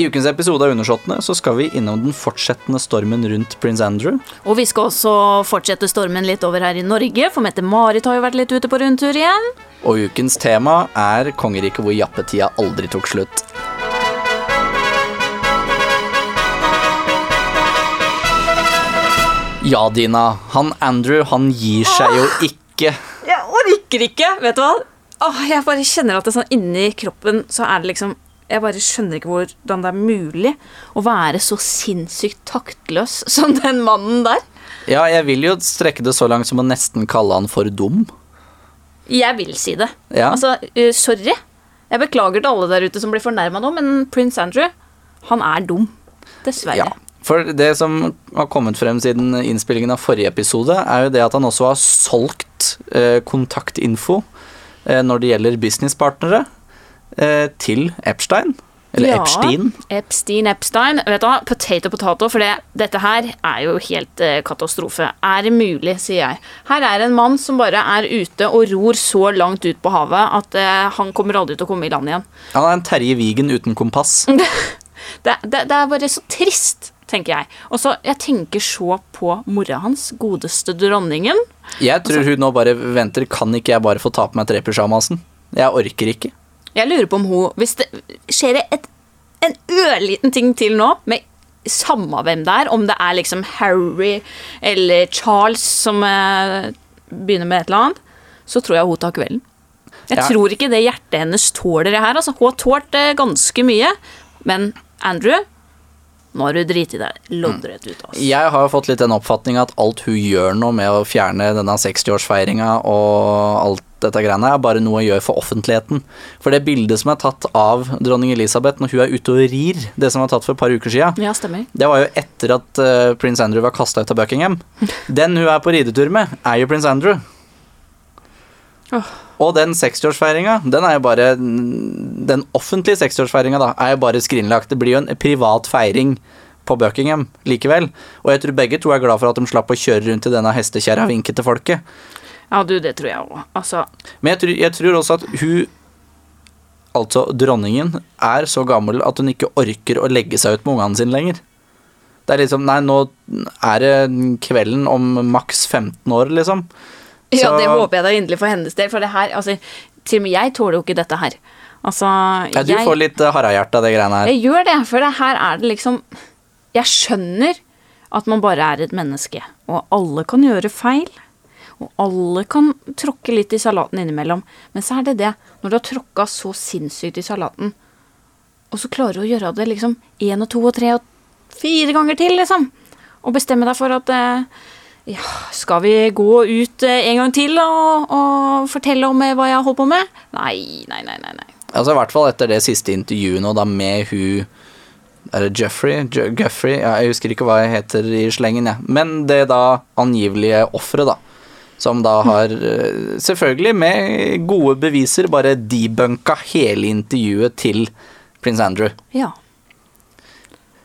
I ukens episode av Undersåttene så skal vi innom den fortsettende stormen rundt prins Andrew. Og vi skal også fortsette stormen litt over her i Norge, for Mette-Marit har jo vært litt ute på rundtur igjen. Og ukens tema er kongeriket hvor jappetida aldri tok slutt. Ja, Dina. Han Andrew, han gir seg jo ikke. Jeg orker ikke, vet du hva? Åh, jeg bare kjenner at det er sånn inni kroppen så er det liksom Jeg bare skjønner ikke hvordan det er mulig å være så sinnssykt taktløs som den mannen der. Ja, jeg vil jo strekke det så langt som å nesten kalle han for dum. Jeg vil si det. Ja. Altså, uh, sorry. Jeg beklager til alle der ute som blir fornærma nå, men prins Andrew, han er dum. Dessverre. Ja. For det som har kommet frem siden innspillingen av forrige episode, er jo det at han også har solgt eh, kontaktinfo eh, når det gjelder businesspartnere, til Epstein. Eller Ja. Epstein. Epstein, Epstein. Vet du hva, potato, potato, for det, dette her er jo helt eh, katastrofe. Er det mulig, sier jeg. Her er en mann som bare er ute og ror så langt ut på havet at eh, han kommer aldri til å komme i land igjen. Han er en Terje Vigen uten kompass. Det, det, det er bare så trist, tenker jeg. Og så, jeg tenker så på mora hans, godeste dronningen. Jeg tror hun nå bare venter. Kan ikke jeg bare få ta på meg trepysjamasen? Jeg orker ikke. Jeg lurer på om hun Hvis det skjer et, en ørliten ting til nå, med samme hvem det er, om det er liksom Harry eller Charles som eh, begynner med et eller annet, så tror jeg hun tar kvelden. Jeg Ja. tror ikke det hjertet hennes tåler det her. Altså, hun har tålt eh, ganske mye, men Andrew nå har du driti deg loddrett ut. Altså. Jeg har jo fått litt den oppfatning at alt hun gjør nå med å fjerne denne 60-årsfeiringa og alt dette greiene, er bare noe hun gjør for offentligheten. For det bildet som er tatt av dronning Elisabeth når hun er ute og rir, det som var tatt for et par uker sia, Ja, det var jo etter at uh, prins Andrew var kasta ut av Buckingham. Den hun er på ridetur med, er jo prins Andrew. Og den 60-årsfeiringa, den er jo bare Den offentlige 60-årsfeiringa, da, er jo bare skrinlagt. Det blir jo en privat feiring på Buckingham likevel. Og jeg tror begge to er glad for at de slapp å kjøre rundt i denne hestekjerra vinke til folket. Ja, du, det tror jeg òg. Altså, Men jeg tror, jeg tror også at hun Altså dronningen er så gammel at hun ikke orker å legge seg ut med ungene sine lenger. Det er liksom Nei, nå er det kvelden om maks 15 år, liksom. Ja, Så- det håper jeg da inderlig for hennes del, for det her altså, Til og med jeg tåler jo ikke dette her. Altså, Ja, du jeg, får litt uh, harahjerte av det greiene her. jeg gjør det, for det her er det liksom Jeg skjønner at man bare er et menneske, og alle kan gjøre feil. Og alle kan tråkke litt i salaten innimellom. Men så er det det, når du har tråkka så sinnssykt i salaten, og så klarer du å gjøre det liksom én og to og tre og fire ganger til, liksom, og bestemme deg for at eh, ja, skal vi gå ut eh, en gang til og, og fortelle om eh, hva jeg har holdt på med? Nei, nei, nei, nei. nei. Altså I hvert fall etter det siste intervjuet nå, da med hun Er det Jeffrey? Je Guffrey? Ja, jeg husker ikke hva jeg heter i slengen, jeg. Men det da angivelige offeret, da. Som da har, eh, selvfølgelig med gode beviser, bare debunka hele intervjuet til prins Andrew. Ja.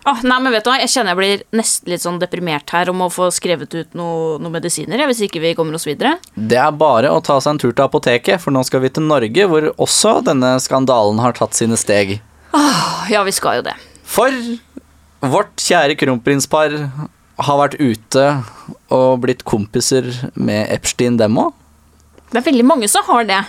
Ah, nei, men vet du hva, Jeg kjenner jeg blir nesten litt sånn deprimert her om å få skrevet ut noen noe medisiner, hvis ikke vi kommer oss videre. Det er bare å ta seg en tur til apoteket, for nå skal vi til Norge, hvor også denne skandalen har tatt sine steg. Oh, Ja, vi skal jo det. For vårt kjære kronprinspar har vært ute og blitt kompiser med Epstein, dem òg. Det er veldig mange som har det.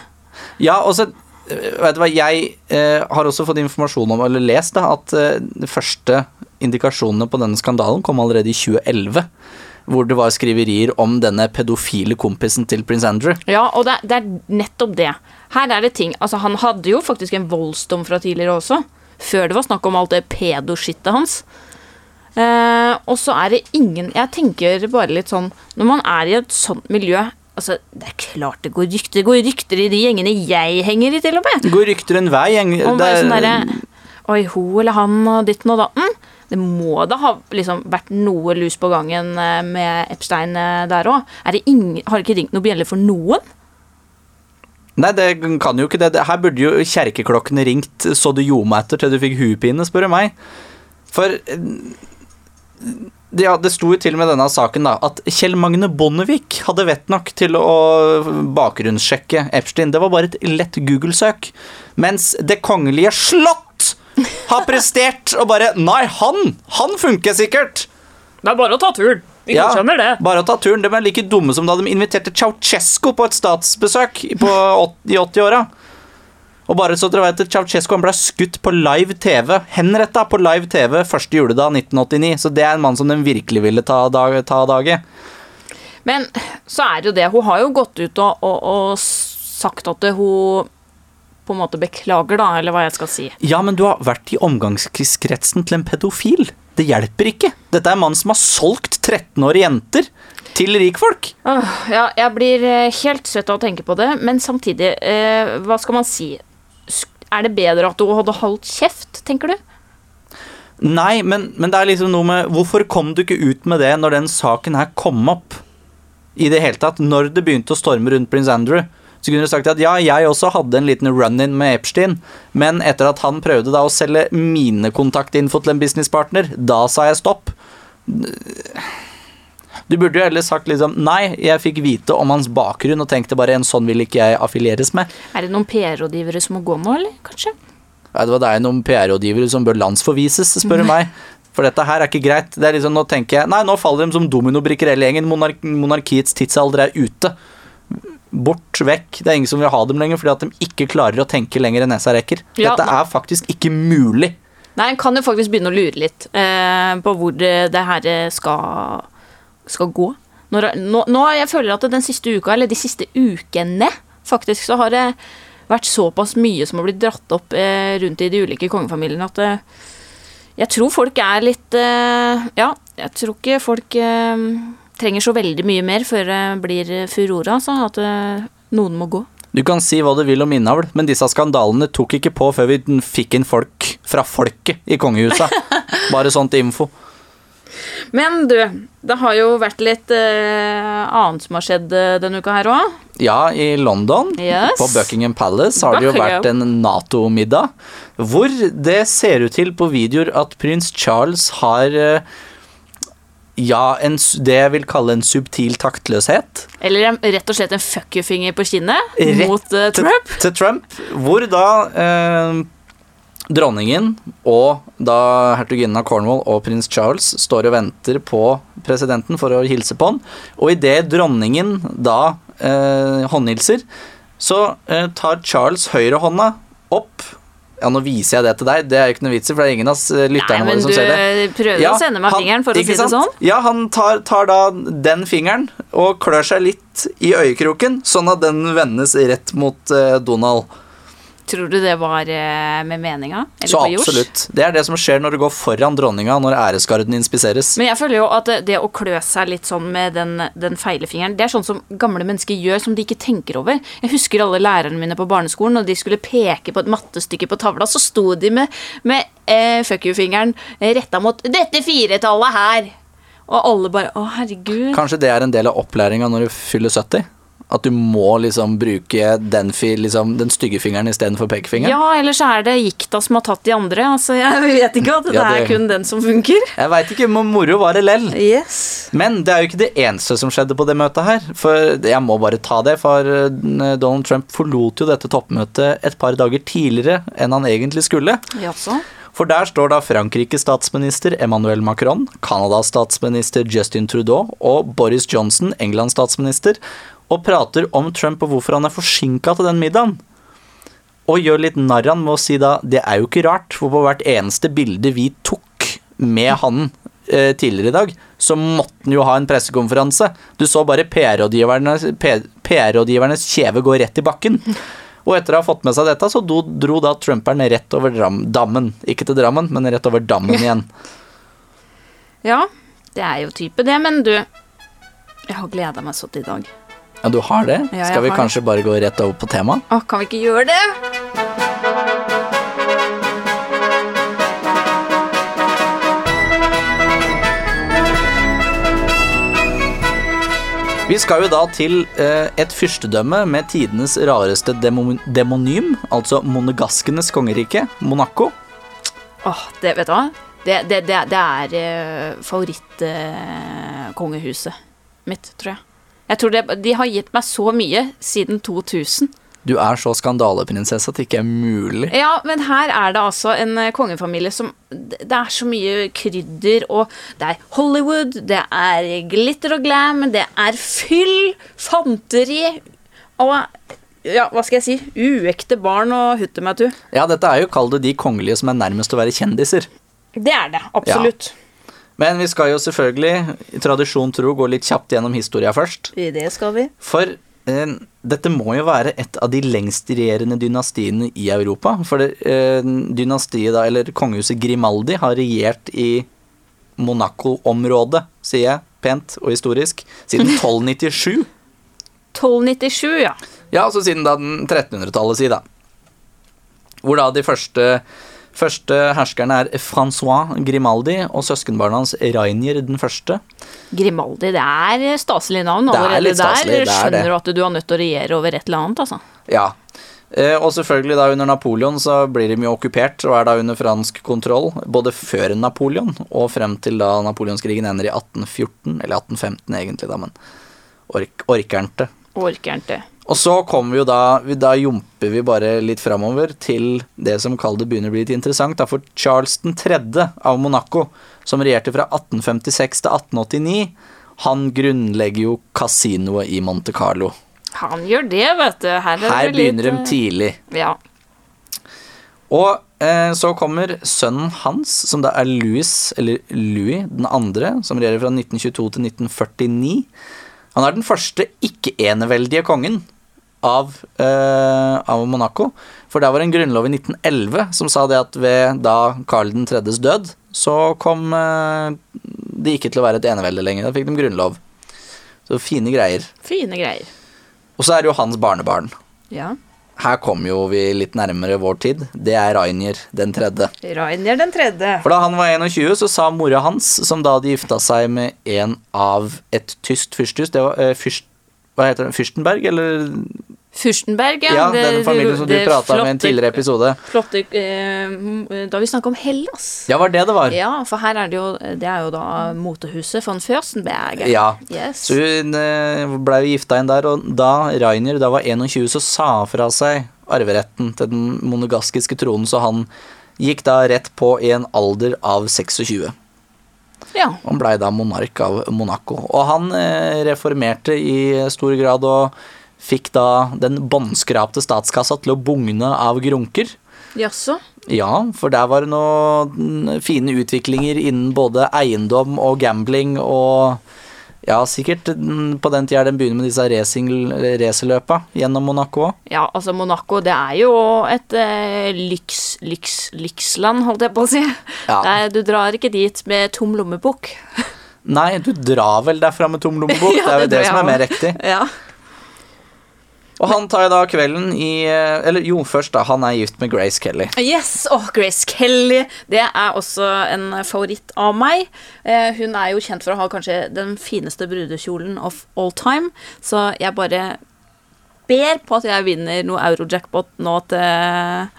Ja, og så øh, Vet du hva, jeg eh, har også fått informasjon om, eller lest, da, at eh, de første indikasjonene på denne skandalen kom allerede i 2011. Hvor det var skriverier om denne pedofile kompisen til prins Andrew. Ja, og det, det er nettopp det. Her er det ting Altså, han hadde jo faktisk en voldsdom fra tidligere også. Før det var snakk om alt det pedoskittet hans. Eh, og så er det ingen Jeg tenker bare litt sånn Når man er i et sånt miljø Altså, Det er klart det går rykter. Det går rykter i de gjengene jeg henger i, til og med. Det går rykter enhver gjeng- Om det er- sånn derre Oi, ho eller han og ditten og datten. Det må da ha liksom vært noe lus på gangen eh, med Epstein eh, der òg. Har det ikke ringt noe bjeller for noen? Nei, det kan jo ikke det. Her burde jo kjerkeklokkene ringt så du gjorde meg etter til du fikk huepine, spør du meg. For eh, ja, det sto jo til med denne saken da, at Kjell Magne Bondevik hadde vett nok til å bakgrunnssjekke Epstein. Det var bare et lett Google-søk. Mens Det kongelige slott har prestert og bare Nei, han! Han funker sikkert! Det er bare å ta turen. Vi Ja, skjønner det. Bare å ta turen. De er like dumme som da de inviterte Ceaucescu på et statsbesøk på 80, i 80-åra. Og bare så dere vet det, Ceaucescu han ble skutt på live TV. Henretta på live TV første juledag 1989. Så det er en mann som de virkelig ville ta dag, ta dag i. Men så er det jo det. Hun har jo gått ut og, og, og sagt at hun på en måte beklager, da, eller hva jeg skal si. Ja, men du har vært i omgangskretsen til en pedofil. Det hjelper ikke. Dette er en mann som har solgt 13-årige jenter til rikfolk. Åh, ja, jeg blir eh, helt søt av å tenke på det, men samtidig, eh, hva skal man si? Er det bedre at hun hadde holdt kjeft, tenker du? Nei, men, men det er liksom noe med Hvorfor kom du ikke ut med det når den saken her kom opp? I det hele tatt. Når det begynte å storme rundt prins Andrew, så kunne du sagt at ja, jeg også hadde en liten run-in med Epstein, men etter at han prøvde da å selge mine kontaktinfo til en businesspartner, da sa jeg stopp. Du burde jo heller sagt liksom nei, jeg fikk vite om hans bakgrunn og tenkte bare en sånn vil ikke jeg affilieres med. Er det noen PR-rådgivere som må gå nå, eller kanskje? Ja, det var deg noen PR-rådgivere som bør landsforvises, spør du meg. For dette her er ikke greit. Det er liksom, Nå tenker jeg Nei, nå faller de som dominobrikker hele gjengen. Monark monarkiets tidsalder er ute. Bort vekk. Det er ingen som vil ha dem lenger fordi at de ikke klarer å tenke lenger enn nesa rekker. Ja, Dette er faktisk ikke mulig. Nei, en kan jo faktisk begynne å lure litt eh, på hvor det, her eh, skal, skal gå. Når, nå, nå jeg føler at den siste uka, eller de siste ukene, faktisk, så har det vært såpass mye som har blitt dratt opp eh, rundt i de ulike kongefamiliene at eh, jeg tror folk er litt eh, Ja, jeg tror ikke folk eh, trenger så veldig mye mer før det blir furore, altså. At eh, noen må gå. Du kan si hva du vil om innavl, men disse skandalene tok ikke på før vi fikk inn folk fra folket i kongehuset. Bare sånt info. Men du, det har jo vært litt eh, annet som har skjedd eh, denne uka her òg. Ja, i London, Yes. på Buckingham Palace, har det jo vært en Nato-middag. Hvor det ser ut til på videoer at prins Charles har eh, Ja, en, det jeg vil kalle en subtil taktløshet. Eller rett og slett en fuck you-finger på kinnet Rett mot til, Trump. til Trump. Hvor da eh, dronningen og da hertuginnen av Cornwall og prins Charles står og venter på presidenten for å hilse på han. Og idet dronningen da eh, håndhilser, så eh, tar Charles høyrehånda opp Ja, nå viser jeg det til deg, det er jo ikke noe vits i, for det er ingen av eh, Nei, lytterne våre som du ser det. prøver Ja, å sende meg han- fingeren, for å si det sant? sånn. Ja, han tar, tar da den fingeren og klør seg litt i øyekroken, sånn at den vendes rett mot uh, Donald. Tror du det var eh, med meninga? Så absolutt. Det er det som skjer når du går foran dronninga når æresgarden inspiseres. Men jeg føler jo at det, å klø seg litt sånn med den, den feile fingeren, det er sånn som gamle mennesker gjør som de ikke tenker over. Jeg husker alle lærerne mine på barneskolen, når de skulle peke på et mattestykke på tavla, så sto de med, med eh, fuck you-fingeren retta mot 'dette firetallet her'. Og alle bare 'Å, herregud'. Kanskje det er en del av opplæringa når du fyller 70? At du må liksom bruke den, liksom, den stygge fingeren istedenfor pekefingeren? Ja, eller så er det gikta som har tatt de andre. Altså, jeg vet ikke at det, Ja, det- er kun den som funker. Jeg veit ikke, men moro var det lell. Yes. Men det er jo ikke det eneste som skjedde på det møtet her. For jeg må bare ta det, for eh, Donald Trump forlot jo dette toppmøtet et par dager tidligere enn han egentlig skulle. Jaså? For der står da Frankrikes statsminister Emmanuel Macron, Canadas statsminister Justin Trudeau og Boris Johnson, Englands statsminister, og prater om Trump og hvorfor han er forsinka til den middagen. Og gjør litt narr av med å si da det er jo ikke rart, for på hvert eneste bilde vi tok med han eh, tidligere i dag, så måtte han jo ha en pressekonferanse. Du så bare PR-rådgivernes PR-rådgivernes kjeve gå rett i bakken. Og etter å ha fått med seg dette, så dro, da Trumperen rett over dammen. Ikke til Drammen, men rett over dammen igjen. Ja, det er jo type det, men du Jeg har gleda meg så til i dag. Ja, du har det? Ja, Skal vi har kanskje bare gå rett over på temaet? Å, kan vi ikke gjøre det? Vi skal jo da til eh, et fyrstedømme med tidenes rareste demo demonym, altså monegaskenes kongerike, Monaco. Åh, det, vet du hva? Det, det, det, det er eh, favorittkongehuset mitt, tror jeg. Jeg tror det, De har gitt meg så mye siden 2000. Du er så skandaleprinsesse at det ikke er mulig. Ja, men her er det altså en eh, kongefamilie som Det er så mye krydder, og det er Hollywood, det er glitter og glam, det er fyll, fanteri og ja, hva skal jeg si? Uekte barn og hutte meg tu. Ja, dette er jo kall det de kongelige som er nærmest å være kjendiser. Det er det, absolutt. Men vi skal jo selvfølgelig, i tradisjon tro, gå litt kjapt gjennom historia først. Det skal vi. For eh, dette må jo være et av de lengstregjerende dynastiene i Europa. For det, eh, dynastiet, da, eller kongehuset Grimaldi, har regjert i Monaco-området, sier jeg pent og historisk, siden 1297. 1297, ja. Ja, altså siden da den 1300-tallet, si da. Hvor da de første, første herskerne er Francois Grimaldi og søskenbarnet hans Rainier den første. Grimaldi, det er staselig navn. Det er Allerede litt staselig, der det er skjønner du at du er nødt til å regjere over et eller annet, altså. Ja. Eh, Og selvfølgelig da under Napoleon så blir de jo okkupert og er da under fransk kontroll. Både før Napoleon og frem til da napoleonskrigen ender i 1814. Eller 1815 egentlig, da, men ork, orkernte. han Og så kommer vi jo da vi- Da jumper vi bare litt framover til det som kall det begynner å bli litt interessant. Da for Charles 3. av Monaco, som regjerte fra 1856 til 1889, han grunnlegger jo kasinoet i Monte Carlo. Han gjør det, vet du. Her, er Her det litt, begynner de eh, tidlig. Ja. Og eh, så kommer sønnen hans, som da er Louis, eller Louis den andre, som regjerer fra 1922 til 1949. Han er den første ikke-eneveldige kongen av, eh, av Monaco. For der var en grunnlov i 1911 som sa det at ved da Karl 3.s død, så kom eh, det ikke til å være et enevelde lenger. Da fikk de grunnlov. Så fine greier. Fine greier. Og så er det jo hans barnebarn. Ja. Her kommer jo vi litt nærmere vår tid. Det er Rainier den tredje. Rainier den tredje. For da han var 21, så sa mora hans, som da hadde gifta seg med en av et tysk fyrsthus Det var eh, fyrst, Hva heter den? Fyrstenberg, eller Fyrstenberg, ja. Ja, den familien som du prata med i en tidligere episode. Flotte eh, Da vi snakka om Hellas. Ja, var det det var? Ja, for her er det jo Det er jo da motehuset von Fürstenberg. Ja. Yes. Så hun blei ble jo gifta inn der, og da Rainer da var 21, så sa fra seg arveretten til den monogaskiske tronen, så han gikk da rett på i en alder av 26. Ja. Han blei da monark av Monaco. Og han eh, reformerte i stor grad og fikk da den båndskrapte statskassa til å bugne av grunker. Jaså? Ja, for der var det noen fine utviklinger innen både eiendom og gambling og ja, sikkert mm, på den tida den begynner med disse racerløpa gjennom Monaco òg. Ja, altså Monaco, det er jo et eh, lyks, lyks, lyksland, holdt jeg på å si. Ja. Nei, du drar ikke dit med tom lommebok. Nei, du drar vel derfra med tom lommebok, Ja, det er jo det det som er mer riktig. Ja. Og han tar jo da kvelden i eh, Eller jo, først da, han er gift med Grace Kelly. Yes! Åh, Grace Kelly. Det er også en favoritt av meg. Eh, hun er jo kjent for å ha kanskje den fineste brudekjolen of all time, så jeg bare ber på at jeg vinner noe euro-jackpot nå til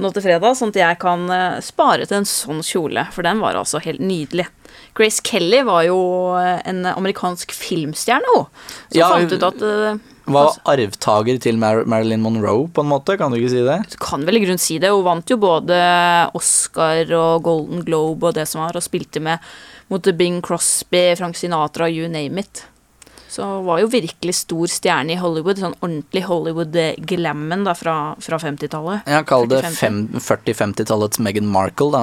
nå til fredag, sånn at jeg kan eh, spare til en sånn kjole, for den var altså helt nydelig. Grace Kelly var jo eh, en amerikansk filmstjerne, hun. Som Ja, fant ut at eh, Var arvtaker til Mar Marilyn Monroe, på en måte, kan du ikke si det? Du kan vel i grunn si det. Hun vant jo både Oscar og Golden Globe og det som var, og spilte med mot Bing Crosby, Frank Sinatra, you name it. Så hun var jo virkelig stor stjerne i Hollywood. Sånn ordentlig Hollywood-glammen da fra, fra 50-tallet. Ja, kall det 40-50. 40-50-tallets Meghan Markle, da.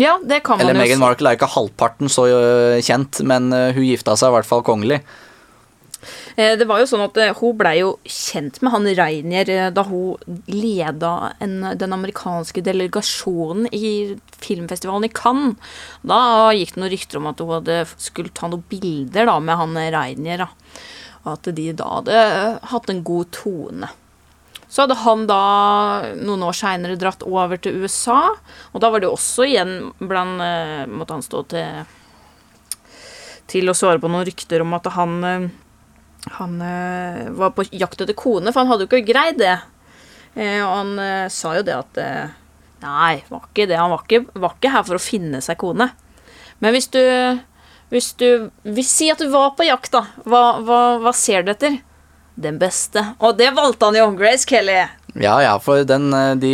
Ja, det kan man Eller jo Meghan. Markle er ikke halvparten så øh, kjent, men øh, hun gifta seg i hvert fall kongelig. Eh, Det var jo sånn at eh, hun blei jo kjent med han Reinier eh, da hun leda en, den amerikanske delegasjonen i filmfestivalen i Cannes. Da gikk det noen rykter om at hun hadde skulle ta noen bilder da med han Reinier. Og at de da hadde hatt en god tone. Så hadde han da noen år seinere dratt over til USA, og da var det også igjen blant Måtte han stå til til å svare på noen rykter om at han han eh, var på jakt etter kone, for han hadde jo ikke greid det. Eh, og han eh, sa jo det at Nei, var ikke det. Han var ikke, var ikke her for å finne seg kone. Men hvis du Hvis du vil si at du var på jakt, da. Hva, hva, hva ser du etter? den beste. Og det valgte han jo, Grace Kelly. Ja ja, for den, de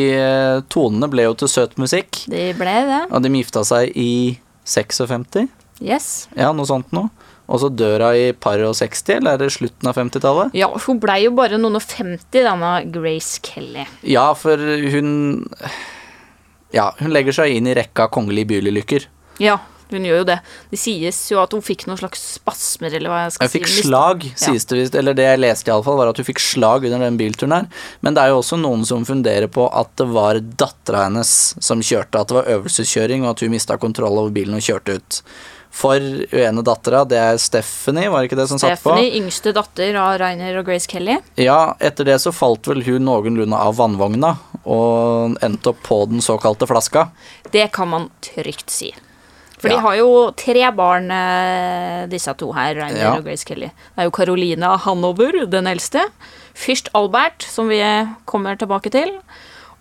tonene ble jo til søt musikk. De ble det. Og de gifta seg i 56? Yes. Ja, noe sånt noe. Og så dør hun i par og 60, eller er det slutten av 50-tallet? Ja, hun blei jo bare noen og 50, denne Grace Kelly. Ja, for hun Ja, hun legger seg inn i rekka kongelige bilulykker. Ja, hun gjør jo det. Det sies jo at hun fikk noen slags spasmer, eller hva jeg skal Hun fikk si. slag, sies det visst. Eller det jeg leste, iallfall, var at hun fikk slag under den bilturen her. Men det er jo også noen som funderer på at det var dattera hennes som kjørte, at det var øvelseskjøring, og at hun mista kontroll over bilen og kjørte ut. For uene ene dattera, det er Stephanie, var det ikke det som satt på? Stephanie, yngste datter av Rainer og Grace Kelly. Ja, etter det så falt vel hun noenlunde av vannvogna, og endte opp på den såkalte flaska. Det kan man trygt si. For Ja. de har jo tre barn, eh, disse to her, Rainer Ja. og Grace Kelly. Det er jo Carolina Hanover, den eldste. Fyrst Albert, som vi kommer tilbake til.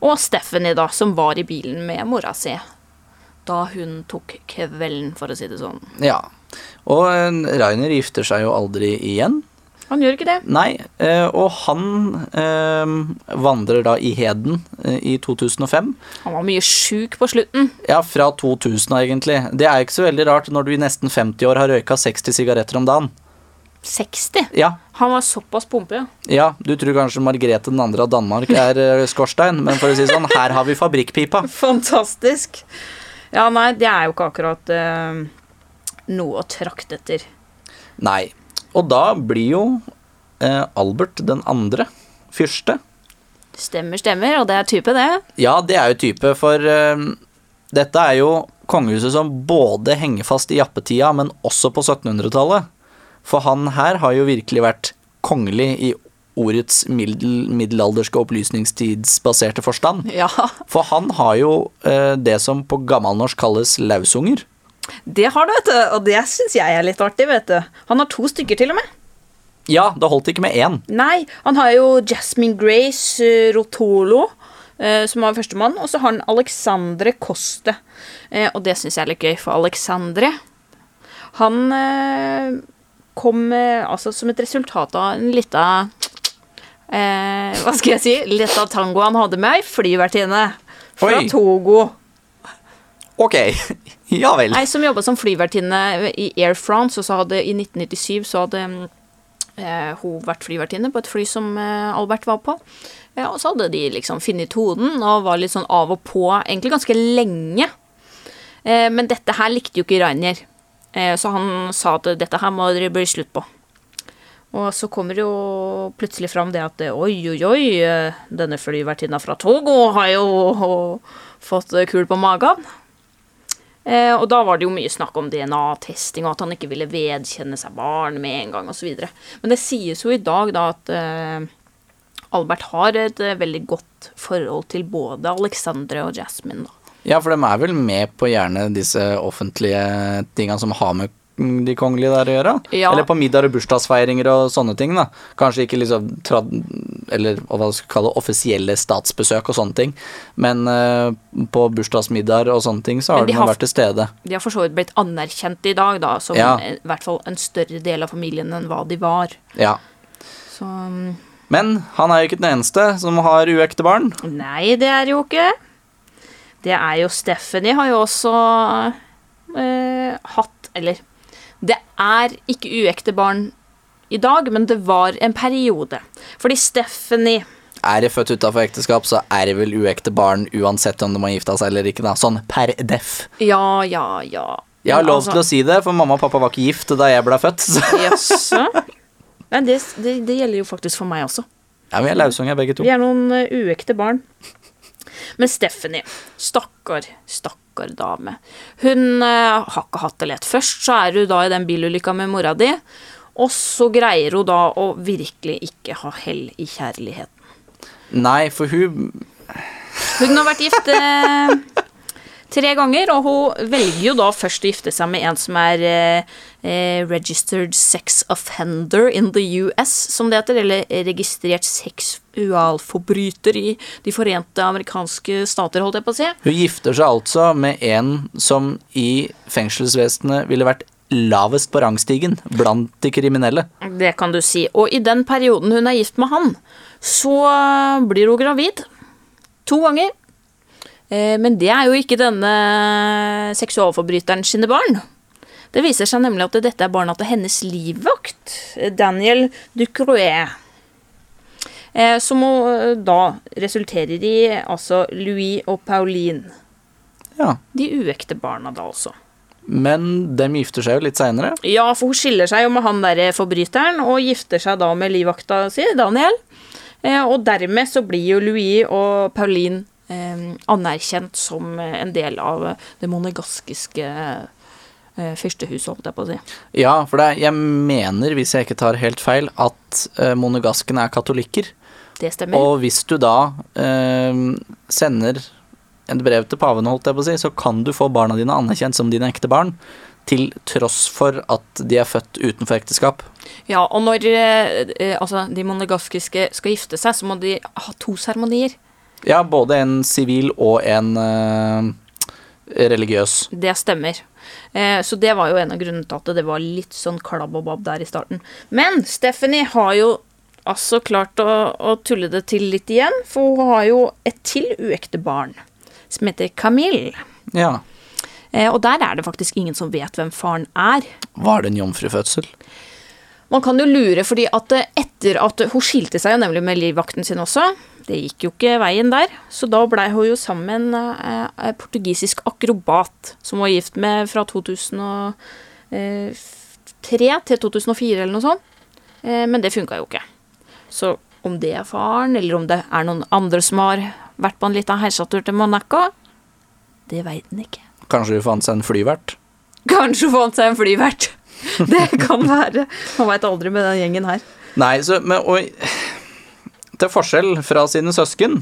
Og Stephanie, da, som var i bilen med mora si. Da hun tok kvelden, for å si det sånn. Ja. Og eh, Rainer gifter seg jo aldri igjen. Han gjør ikke det. Nei, eh, og han eh, vandrer da i heden eh, i 2005. Han var mye sjuk på slutten. Ja, fra 2000 egentlig. Det er ikke så veldig rart når du i nesten 50 år har røyka 60 sigaretter om dagen. 60. Ja, Han var såpass pumpe. ja. ja, du tror kanskje Margrethe den andre av Danmark er skorstein, men for å si sånn, her har vi fabrikkpipa. Fantastisk. Ja, nei, det er jo ikke akkurat eh, noe å trakte etter. Nei. Og da blir jo eh, Albert den andre fyrste. Stemmer, stemmer, og det er type, det. Ja, det er jo type, for eh, dette er jo kongehuset som både henger fast i jappetida, men også på 1700-tallet. For han her har jo virkelig vært kongelig i ordets middel, middelalderske opplysningstidsbaserte forstand. Ja. For han har jo eh, det som på gammelnorsk kalles lausunger. Det har du, vet du, og det syns jeg er litt artig, vet du. Han har to stykker til og med. Ja, det holdt ikke med én. Nei, han har jo Jasmine Grace eh, Rotolo, eh, som var førstemann, og så har han Alexandre Coste. Eh, og det syns jeg er litt gøy, for Alexandre Han eh, kom altså som et resultat av en lita eh, Hva skal jeg si? Lita tango han hadde med ei flyvertinne fra Oi. Togo. Ok, ja vel. Ei som jobba som flyvertinne i Air France, og så hadde i 1997 så hadde eh, hun vært flyvertinne på et fly som eh, Albert var på. Ja, og så hadde de liksom funnet tonen og var litt sånn av og på egentlig ganske lenge. Eh, men dette her likte jo ikke Rainer, eh, så han sa at dette her må det bli slutt på. Og så kommer det jo plutselig fram det at oi, oi, oi, denne flyvertinna fra Togo har jo fått kul på magen. Eh, og da var det jo mye snakk om DNA-testing, og at han ikke ville vedkjenne seg barn med en gang, osv. Men det sies jo i dag da at eh, Albert har et eh, veldig godt forhold til både Alexandre og Jasmine. da. Ja, for de er vel med på gjerne disse offentlige tinga som har med de kongelige der å gjøre? Ja. Eller på middag og bursdagsfeiringer og sånne ting, da. Kanskje ikke liksom trad... Eller hva skal kalle det, offisielle statsbesøk og sånne ting. Men uh, på bursdagsmiddager og sånne ting så har de har- vært til stede. De har for så vidt blitt anerkjent i dag, da, som Ja. i hvert fall en større del av familien enn hva de var. Ja. Så mm, Men han er jo ikke den eneste som har uekte barn. Nei, det er jo ikke. Det er jo Stephanie har jo også eh, hatt Eller det er ikke uekte barn i dag, men det var en periode. Fordi Stephanie Er det født utafor ekteskap, så er det vel uekte barn uansett om de har gifta seg eller ikke, da. Sånn per def. Ja, ja, ja. Jeg har lov altså- til å si det, for mamma og pappa var ikke gift da jeg ble født. Så. Jaså? Nei, det, det, det gjelder jo faktisk for meg også. Ja, vi er lausunger begge to. Vi er noen eh, uekte barn. Men Stephanie, stakkar, stakkar dame. Hun eh, har ikke hatt det lett. Først så er hun da i den bilulykka med mora di, og så greier hun da å virkelig ikke ha hell i kjærligheten. Nei, for hun Hun har vært gift eh, tre ganger, og hun velger jo da først å gifte seg med en som er eh, registered sex offender in the US, som det heter, eller registrert seksualforbryter i De forente amerikanske stater, holdt jeg på å si. Hun gifter seg altså med en som i fengselsvesenet ville vært lavest på rangstigen blant de kriminelle. Det kan du si. Og i den perioden hun er gift med han, så blir hun gravid. To ganger. Eh, Men det er jo ikke denne seksualforbryteren sine barn. Det viser seg nemlig at dette er barna til hennes livvakt, Daniel Ducroix. Eh, Som da resulterer i altså Louis og Pauline. Ja. De uekte barna, da altså. Men dem gifter seg jo litt seinere. Ja, for hun skiller seg jo med han derre forbryteren, og gifter seg da med livvakta si, Daniel. Eh, og dermed så blir jo Louis og Pauline eh, anerkjent som eh, en del av det monegaskiske eh, fyrstehuset, holdt jeg på å si. Ja, for det, er- jeg mener, hvis jeg ikke tar helt feil, at eh, monegaskene er katolikker. Det stemmer. Og hvis du da eh, sender et brev til paven, holdt jeg på å si, så kan du få barna dine anerkjent som dine ekte barn, til tross for at de er født utenfor ekteskap. Ja, og når eh, eh, altså, de monegaskiske skal gifte seg, så må de ha to seremonier. Ja, både en sivil og en eh, religiøs. Det stemmer. Eh, så det var jo en av grunnene til at det var litt sånn klabb og babb der i starten. Men Stephanie har jo altså klart å, å tulle det til litt igjen, for hun har jo et til uekte barn, som heter Camille. Ja. Eh, og der er det faktisk ingen som vet hvem faren er. Var det en jomfrufødsel? Man kan jo lure, fordi at eh, etter at hun skilte seg jo nemlig med livvakten sin også, det gikk jo ikke veien der, så da blei hun jo sammen med en eh, eh, portugisisk akrobat som hun var gift med fra 2003 til 2004 eller noe sånt. Eh, men det funka jo ikke. Så om det er faren, eller om det er noen andre som har vært på en liten heisatur til Monaco, det veit en ikke. Kanskje hun fant seg en flyvert? Kanskje hun fant seg en flyvert. Det kan være. Man veit aldri med den gjengen her. Nei, så, men og, Til forskjell fra sine søsken,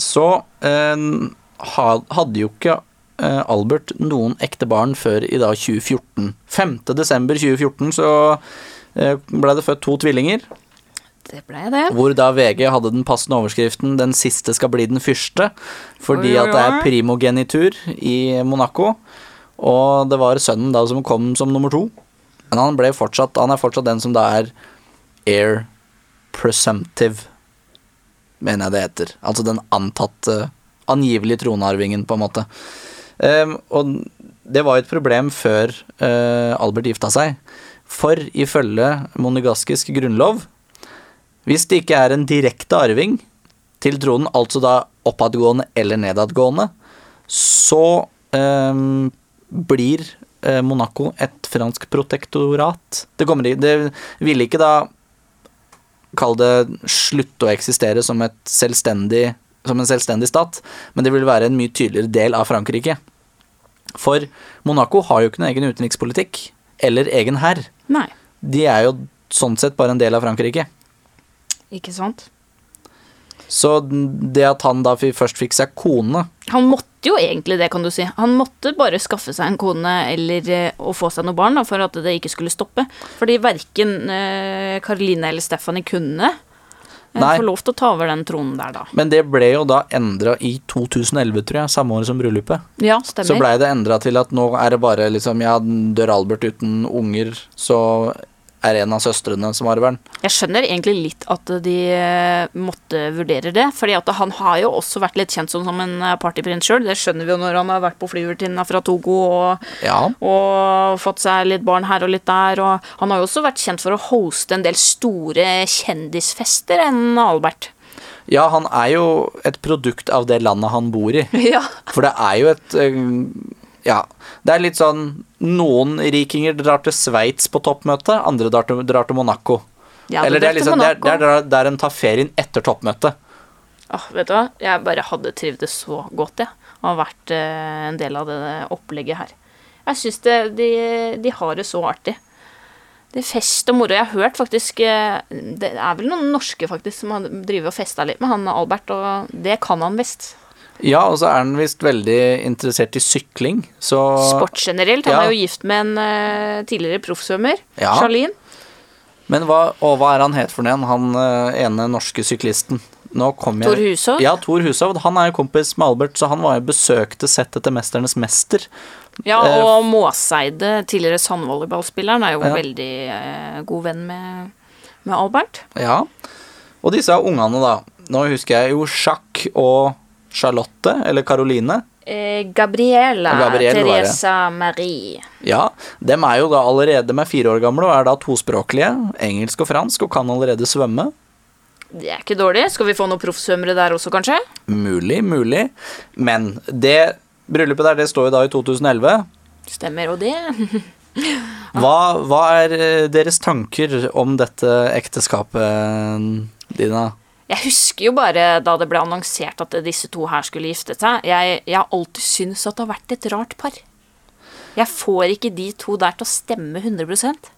så eh, hadde jo ikke eh, Albert noen ekte barn før i da 2014. 5. desember 2014 så eh, ble det født to tvillinger, Det ble det. hvor da VG hadde den passende overskriften 'Den siste skal bli den første', fordi at det er primogenitur i Monaco. Og det var sønnen da som kom som nummer to. Men han ble fortsatt Han er fortsatt den som da er air presumptive, mener jeg det heter. Altså den antatte Angivelig tronarvingen, på en måte. Um, og det var jo et problem før uh, Albert gifta seg. For ifølge monegaskisk grunnlov hvis det ikke er en direkte arving til tronen, altså da oppadgående eller nedadgående, så um, blir eh, Monaco et fransk protektorat. Det, kommer, det ville ikke da Kall det slutte å eksistere som, som en selvstendig stat, men det vil være en mye tydeligere del av Frankrike. For Monaco har jo ikke noen egen utenrikspolitikk eller egen hær. De er jo sånn sett bare en del av Frankrike. ikke sant? Så det at han da først fikk seg kone Han måtte jo egentlig det, kan du si. Han måtte bare skaffe seg en kone eller eh, å få seg noe barn da, for at det ikke skulle stoppe. Fordi verken Karoline eller Stephanie kunne eh, Nei. få lov til å ta over den tronen der, da. Men det ble jo da endra i 2011, tror jeg, samme år som bryllupet. Ja, stemmer. Så blei det endra til at nå er det bare liksom Ja, dør Albert uten unger, så er en av søstrene som arver den. Jeg skjønner egentlig litt at de eh, måtte vurdere det. fordi at han har jo også vært litt kjent som, som en eh, partyprins sjøl. Det skjønner vi jo når han har vært på flyvertinna fra Togo og, Ja. og fått seg litt barn her og litt der. Og han har jo også vært kjent for å hoste en del store kjendisfester enn Albert. ja, han er jo et produkt av det landet han bor i. Ja. For det er jo et eh, Ja. Det er litt sånn Noen rikinger drar til Sveits på toppmøte, andre drar til, drar til Monaco. Ja, Eller det er liksom det er, det er der- en tar ferien etter toppmøtet. Åh, vet du hva? Jeg bare hadde trivdes så godt, jeg. Og vært eh, en del av det opplegget her. Jeg syns de, de har det så artig. Det er fest og moro. Jeg har hørt faktisk eh, Det er vel noen norske faktisk som har drevet og festa litt med han Albert, og det kan han visst. Ja, og så er han visst veldig interessert i sykling, så Sport generelt. Han Ja. er jo gift med en uh, tidligere proffsvømmer, Ja. Charlene. Men hva, og hva er han het for den? Han uh, ene norske syklisten. Tor Hushovd? Ja, Tor Hushovd. Han er jo kompis med Albert, så han var jo besøkte sett etter 'Mesternes mester'. Ja, og og Måseide, tidligere sandvolleyballspilleren, er jo Ja. veldig uh, god venn med, med Albert. Ja. Og disse ungene, da. Nå husker jeg jo sjakk og Charlotte, eller Caroline. Eh, Gabriela, Gabriel. Teresa Marie. Ja, dem er jo da allerede med fire år gamle og er da tospråklige. Engelsk og fransk, og kan allerede svømme. Det er ikke dårlig. Skal vi få noen proffsvømmere der også, kanskje? Mulig, mulig. Men det bryllupet der, det står jo da i 2011. Stemmer. Og det Hva, hva er eh, deres tanker om dette ekteskapet, Dina? Jeg husker jo bare da det ble annonsert at disse to her skulle gifte seg. Jeg, jeg har alltid syntes at det har vært et rart par. Jeg får ikke de to der til å stemme 100%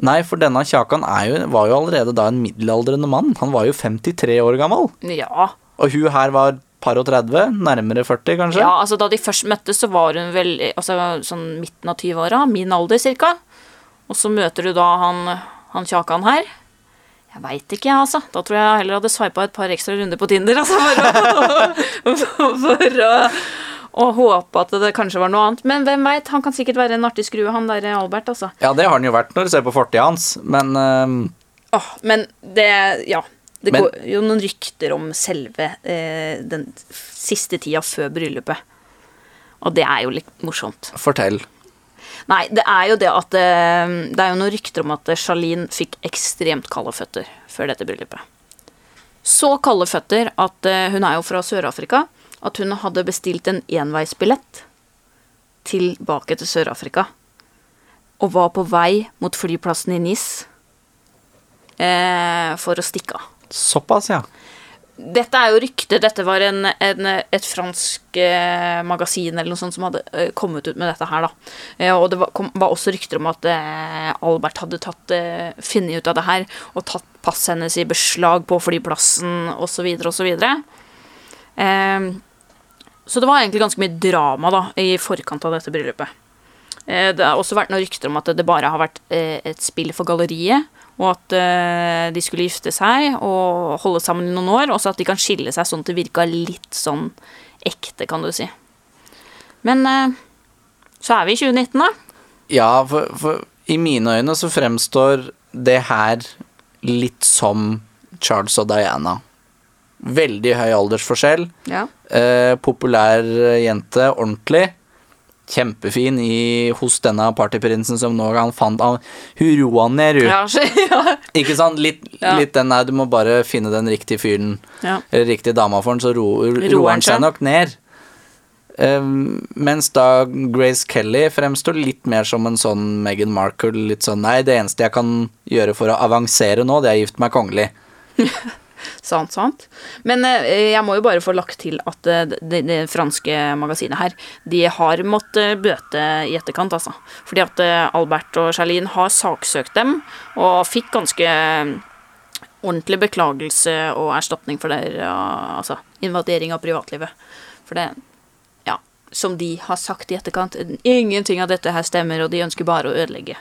Nei, for denne Kjakan er jo, var jo allerede da en middelaldrende mann. Han var jo 53 år gammel. Ja. Og hun her var par og 30, nærmere 40 kanskje? ja, altså Da de først møttes, så var hun vel altså, sånn midten av 20-åra. Min alder, cirka. Og så møter du da han, han Kjakan her. Jeg veit ikke, altså. Da tror jeg heller hadde sveipa et par ekstra runder på Tinder, altså, for å, for å, å håpe at det kanskje var noe annet. Men hvem veit? Han kan sikkert være en artig skrue, han der Albert, altså. Ja, det har han jo vært når du ser på fortida hans, men uh... oh, men det Ja. Det Men- går jo noen rykter om selve eh, den siste tida før bryllupet. Og det er jo litt morsomt. fortell. Nei, det er jo det at eh, Det er jo noen rykter om at Charlene fikk ekstremt kalde føtter før dette bryllupet. Så kalde føtter at eh, hun er jo fra Sør-Afrika. At hun hadde bestilt en enveisbillett tilbake til Sør-Afrika. Og var på vei mot flyplassen i Nis eh, for å stikke av. Såpass, ja. Dette er jo rykte. Dette var en, en, et fransk eh, magasin eller noe sånt som hadde eh, kommet ut med dette her, da. Eh, og det var, kom, var også rykter om at eh, Albert hadde tatt, eh, funnet ut av det her og tatt passet hennes i beslag på flyplassen osv. osv. Eh, så det var egentlig ganske mye drama da, i forkant av dette bryllupet. Eh, det har også vært noen rykter om at det bare har vært et spill for galleriet, og at uh, de skulle gifte seg og holde sammen i noen år, og så at de kan skille seg sånn at det virka litt sånn ekte, kan du si. Men uh, så er vi i 2019, da. Ja, for, for i mine øyne så fremstår det her litt som Charles og Diana. Veldig høy aldersforskjell. Ja. Eh, populær jente, ordentlig. Kjempefin i, hos denne partyprinsen som nå han fant av roa ned. Ja, ja. Ikke sant? Litt, Ja. litt den der du må bare finne den riktige fyren, ja. eller riktige dama for den, så ro, Roer han seg? nok ned. Um, mens da Grace Kelly fremstår litt mer som en sånn Meghan Markle. Litt sånn Nei, det eneste jeg kan gjøre for å avansere nå, det er å gifte meg kongelig. Sant, sant. Men eh, jeg må jo bare få lagt til at det, det, det franske magasinet her, de har måttet bøte i etterkant, altså. Fordi at eh, Albert og Charlene har saksøkt dem, og fikk ganske eh, ordentlig beklagelse og erstatning for der, altså invadering av privatlivet. For det, ja, som de har sagt i etterkant, ingenting av dette her stemmer, og de ønsker bare å ødelegge.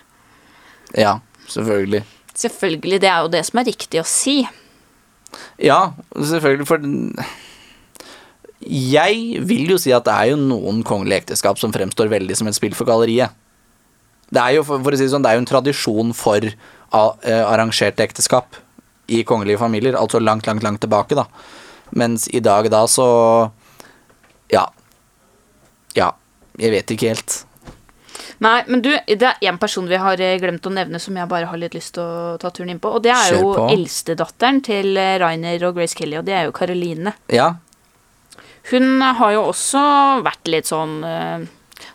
Ja, selvfølgelig. Selvfølgelig, det er jo det som er riktig å si. Ja, selvfølgelig, for Jeg vil jo si at det er jo noen kongelige ekteskap som fremstår veldig som et spill for galleriet. Det er jo, for, å si det sånn, det er jo en tradisjon for eh, arrangerte ekteskap i kongelige familier, altså langt, langt, langt tilbake, da. Mens i dag da så Ja. Ja. Jeg vet ikke helt. Nei, men du, det er én person vi har eh, glemt å nevne som jeg bare har litt lyst til å ta turen inn på. Og det er Kjør jo på. eldstedatteren til eh, Rainer og Grace Kelly, og det er jo Caroline. Ja. Hun har jo også vært litt sånn eh,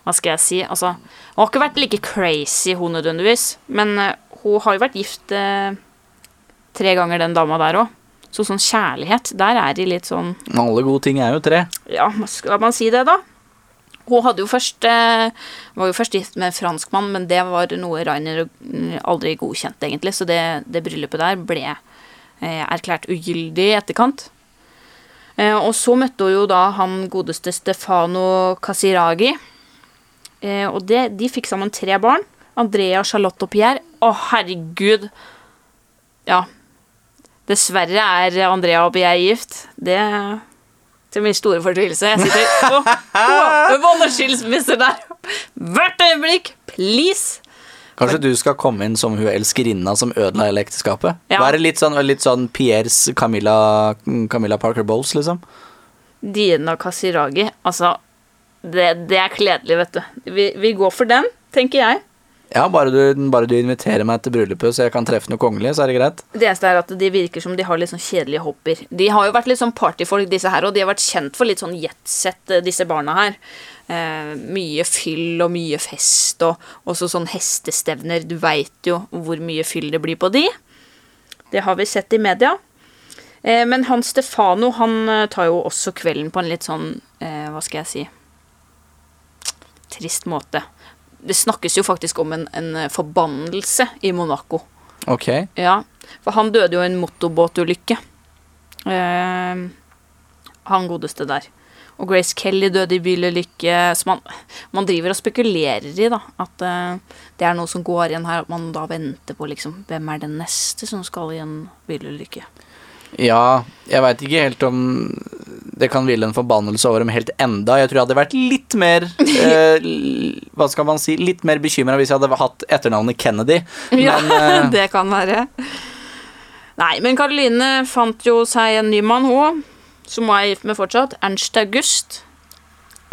Hva skal jeg si? Altså, hun har ikke vært like crazy, hun nødvendigvis. Men hun har jo vært gift eh, tre ganger, den dama der òg. Så sånn kjærlighet, der er de litt sånn Alle gode ting er jo tre. ja, skal man si det, da? Hun hadde jo først eh, var jo først gift med en franskmann, men det var noe Rainer aldri godkjente, egentlig. Så det, det bryllupet der ble eh, erklært ugyldig i etterkant. Eh, og så møtte hun jo da han godeste Stefano Casiragi. Og det, de fikk sammen tre barn. Andrea, Charlotte og Pierre. Å, herregud! Ja. Dessverre er Andrea og Pierre gift. Det til min store fortvilelse. Jeg sitter og håper på noen skilsmisser der. Hvert øyeblikk. Please. Kanskje du skal komme inn som hun elskerinna som ødela hele ekteskapet? Ja. Være litt sånn, litt sånn Pierres Camilla, Camilla Parker Bowles, liksom? Dina Kasiragi. Altså, det, det er kledelig, vet du. Vi, vi går for den, tenker jeg. Ja, bare du, bare du inviterer meg til bryllupet så jeg kan treffe noe kongelig, så er det greit. Det eneste er at de virker som de har litt sånn kjedelige hobbyer. De har jo vært litt sånn partyfolk, disse her, og de har vært kjent for litt sånn jetset, eh, disse barna her. Eh, mye fyll og mye fest, og også sånn hestestevner. Du veit jo hvor mye fyll det blir på de. Det har vi sett i media. Eh, men han Stefano, han eh, tar jo også kvelden på en litt sånn, eh, hva skal jeg si Trist måte. Det snakkes jo faktisk om en, en forbannelse i Monaco. Ok. Ja, for han døde jo i en motorbåtulykke. Eh, han godeste der. Og Grace Kelly døde i bilulykke. Så man, man driver og spekulerer i da, at eh, det er noe som går igjen her. At man da venter på liksom, hvem er den neste som skal i en bilulykke. Ja, jeg veit ikke helt om det kan hvile en forbannelse over dem helt enda. Jeg tror jeg hadde vært litt mer eh, Hva skal man si Litt mer bekymra hvis jeg hadde hatt etternavnet Kennedy. Men ja, det kan være. Nei, men Karoline fant jo seg en ny mann, hun. Som hun er gift med fortsatt. Ernst August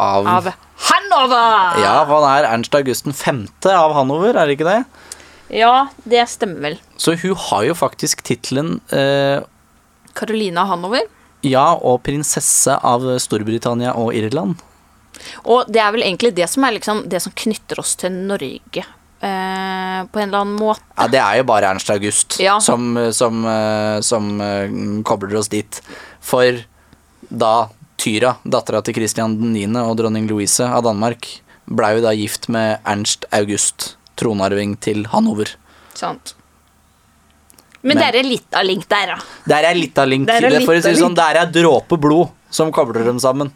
av, av Hanover! Ja, for han er Ernst Augusten 5. av Hanover, er det ikke det? Ja, det stemmer vel. Så hun har jo faktisk tittelen eh, Carolina Hanover. ja og prinsesse av Storbritannia og Irland. Og det er vel egentlig det som er liksom det som knytter oss til Norge. Eh, på en eller annen måte. Ja, det er jo bare Ernst August Ja. som, som, eh, som eh, kobler oss dit. For da Tyra, dattera til Christian 9. og dronning Louise av Danmark, blei jo da gift med Ernst August, tronarving til Hanover. Sant. Men, Men- det er litt av link der, da. Der er litt av link. Der er Det, for å si sånn, der er dråpe blod som kobler dem sammen.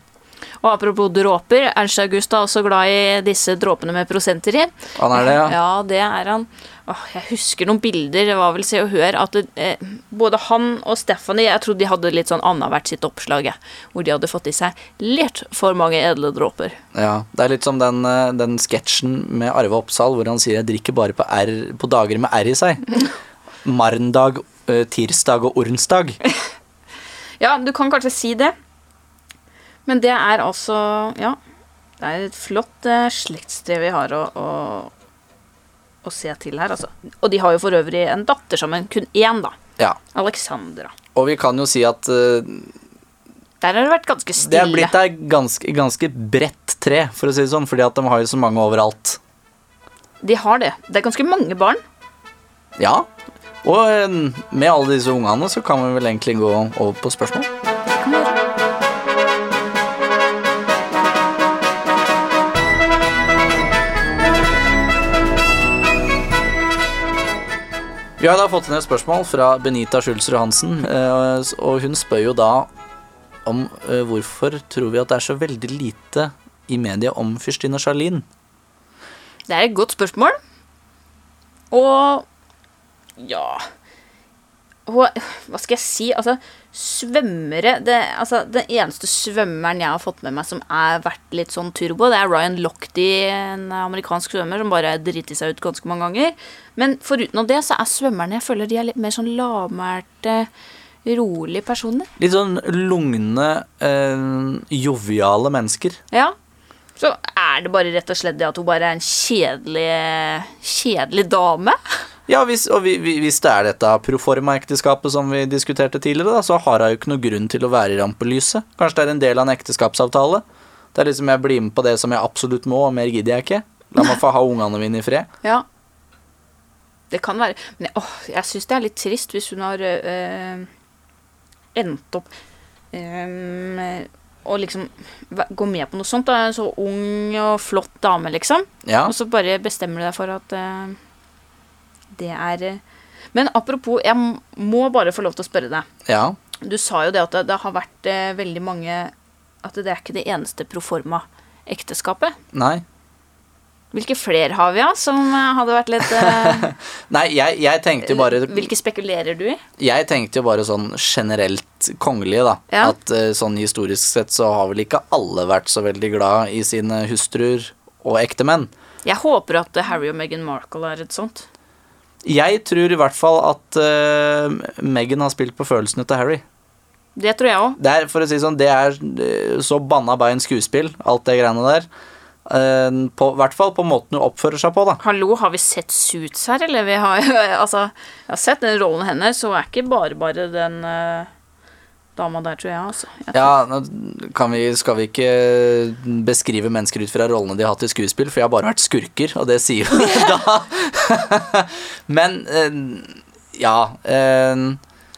Og apropos dråper, Ernst August er også glad i disse dråpene med prosenter i. Han er det, ja. Ja, det er han. Åh, jeg husker noen bilder, det var vel Se og Hør, at det, eh, både han og Stephanie Jeg trodde de hadde litt sånn annethvert sitt oppslag, hvor de hadde fått i seg litt for mange edle dråper. Ja, Det er litt som den, eh, den sketsjen med Arve Oppsal hvor han sier 'jeg drikker bare på, R, på dager med R i seg'. Marndag, eh, tirsdag og onsdag. Ja, du kan kanskje si det. Men det er altså Ja. Det er et flott eh, slektstre vi har å, å, å se til her, altså. Og de har jo for øvrig en datter sammen. Kun én, da. Ja. Alexandra. Og vi kan jo si at uh, Der har det vært ganske stille. det er blitt ei ganske, ganske bredt tre, for å si det sånn, fordi at de har jo så mange overalt. De har det. Det er ganske mange barn. Ja. Og eh, med alle disse ungene så kan vi vel egentlig gå over på spørsmål. Vi har da fått inn et spørsmål fra Benita Schulzrud Hansen, eh, og hun spør jo da om eh, hvorfor tror vi at det er så veldig lite i media om fyrstinne Charlene? Det er et godt spørsmål. Og ja Hva skal jeg si? Altså, svømmere det, altså, Den eneste svømmeren jeg har fått med meg som er vært litt sånn turbo, det er Ryan Lochte, en amerikansk svømmer som bare driter seg ut ganske mange ganger. Men foruten det, så er svømmerne Jeg føler de er litt mer sånn lavmælte, rolige personer. Litt sånn lugne, eh, joviale mennesker. Ja. Så er det bare rett og slett det at hun bare er en kjedelig, kjedelig dame. Ja, hvis, og vi, vi, hvis det er dette proforma-ekteskapet som vi diskuterte tidligere, da, så har hun jo ikke noe grunn til å være i rampelyset. Kanskje det er en del av en ekteskapsavtale. Det er liksom jeg blir med på det som jeg absolutt må, og mer gidder jeg ikke. La meg få ha ungene mine i fred. Ja. Det kan være Men jeg- åh, jeg syns det er litt trist hvis hun har øh, endt opp øh, og liksom gå med på noe sånt. Da. En så ung og flott dame, liksom. Ja, Og så bare bestemmer du deg for at øh, det er øh. Men apropos, jeg må bare få lov til å spørre deg. ja. Du sa jo det at det, har vært øh, veldig mange At det er ikke det eneste proforma-ekteskapet. Nei. Hvilke flere har vi, da, som eh, hadde vært litt eh, Nei, jeg, jeg tenkte jo bare Hvilke spekulerer du i? Jeg tenkte jo bare sånn generelt kongelige, da. Ja. At eh, sånn historisk sett så har vel ikke alle vært så veldig glad i sine hustruer og ektemenn. Jeg håper at Harry og Meghan Markle er et sånt. Jeg tror i hvert fall at uh, Meghan har spilt på følelsene til Harry. Det tror jeg òg. Det er, for å si sånn, det er eh, så banna bein skuespill, alt det greiene der. Eh, på I hvert fall på måten hun oppfører seg på, da. Hallo, har vi sett Suits her, eller? Vi har, altså, jeg har sett den rollen hennes, så er ikke bare bare den eh, dama der, tror jeg. Altså. Jeg tror- Ja, nå kan vi, skal vi ikke beskrive mennesker ut fra rollene de har hatt i skuespill, for jeg har bare vært skurker, og det sier jo da. Men eh, ja eh,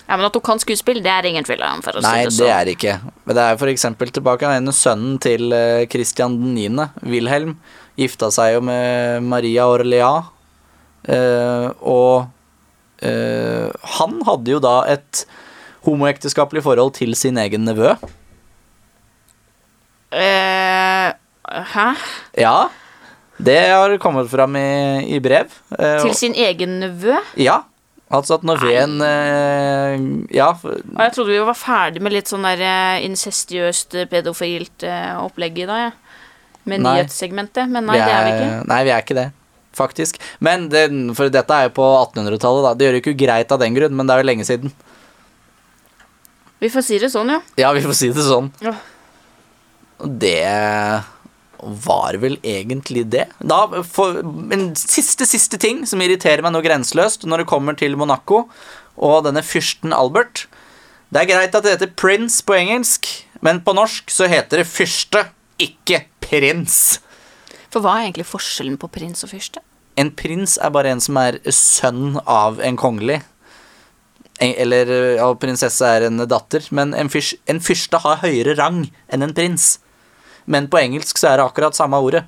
Ja, Men at hun kan skuespill, det er ingen tvil om. for å Nei, si det det sånn. er det ikke. Men det er for eksempel tilbake av sønnen til eh, Christian 9., Wilhelm, gifta seg jo med Maria Orlea, eh, og eh, han hadde jo da et homoekteskapelig forhold til sin egen nevø. Eh, hæ? Ja, det har kommet fram i, i brev. Eh, Til sin egen nevø? Ja, altså at nevøen eh, Ja, Og jeg trodde vi var ferdig med litt sånn der eh, incestiøst, eh, pedofilt eh, opplegg i dag, jeg. Med Nei. nyhetssegmentet. Men nei, det er vi ikke. Nei, vi er ikke det. Faktisk. Men det, for dette er jo på 1800-tallet, da. Det gjør jo ikke greit av den grunn, men det er jo lenge siden. Vi får si det sånn, ja. Ja, vi får si det sånn. Ja. Det var vel egentlig det. Da, en siste, siste ting som irriterer meg noe grenseløst når det kommer til Monaco og denne fyrsten Albert. Det er greit at det heter Prince på engelsk, men på norsk så heter det fyrste, ikke prins. For hva er egentlig forskjellen på prins og fyrste? En prins er bare en som er sønn av en kongelig. Eller ja, prinsesse er en datter. Men en, fyrs, en fyrste har høyere rang enn en prins. Men på engelsk så er det akkurat samme ordet.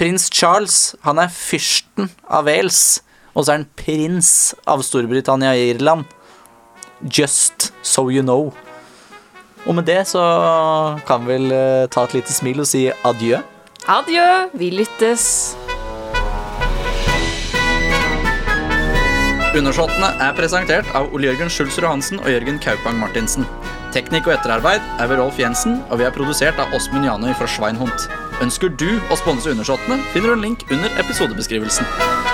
Prins Charles, han er fyrsten av Wales. Og så er han prins av Storbritannia og Irland. Just so you know. Og med det så kan vi vel eh, ta et lite smil og si adjø. Adjø, vi lyttes. Undersåttene er presentert av Ole Jørgen Schulzer Johansen og Jørgen Kaupang Martinsen. Teknikk og etterarbeid er ved Rolf Jensen, og vi er produsert av Åsmund Janøy fra Schweinhund. Ønsker du å sponse Undersåttene, finner du en link under episodebeskrivelsen.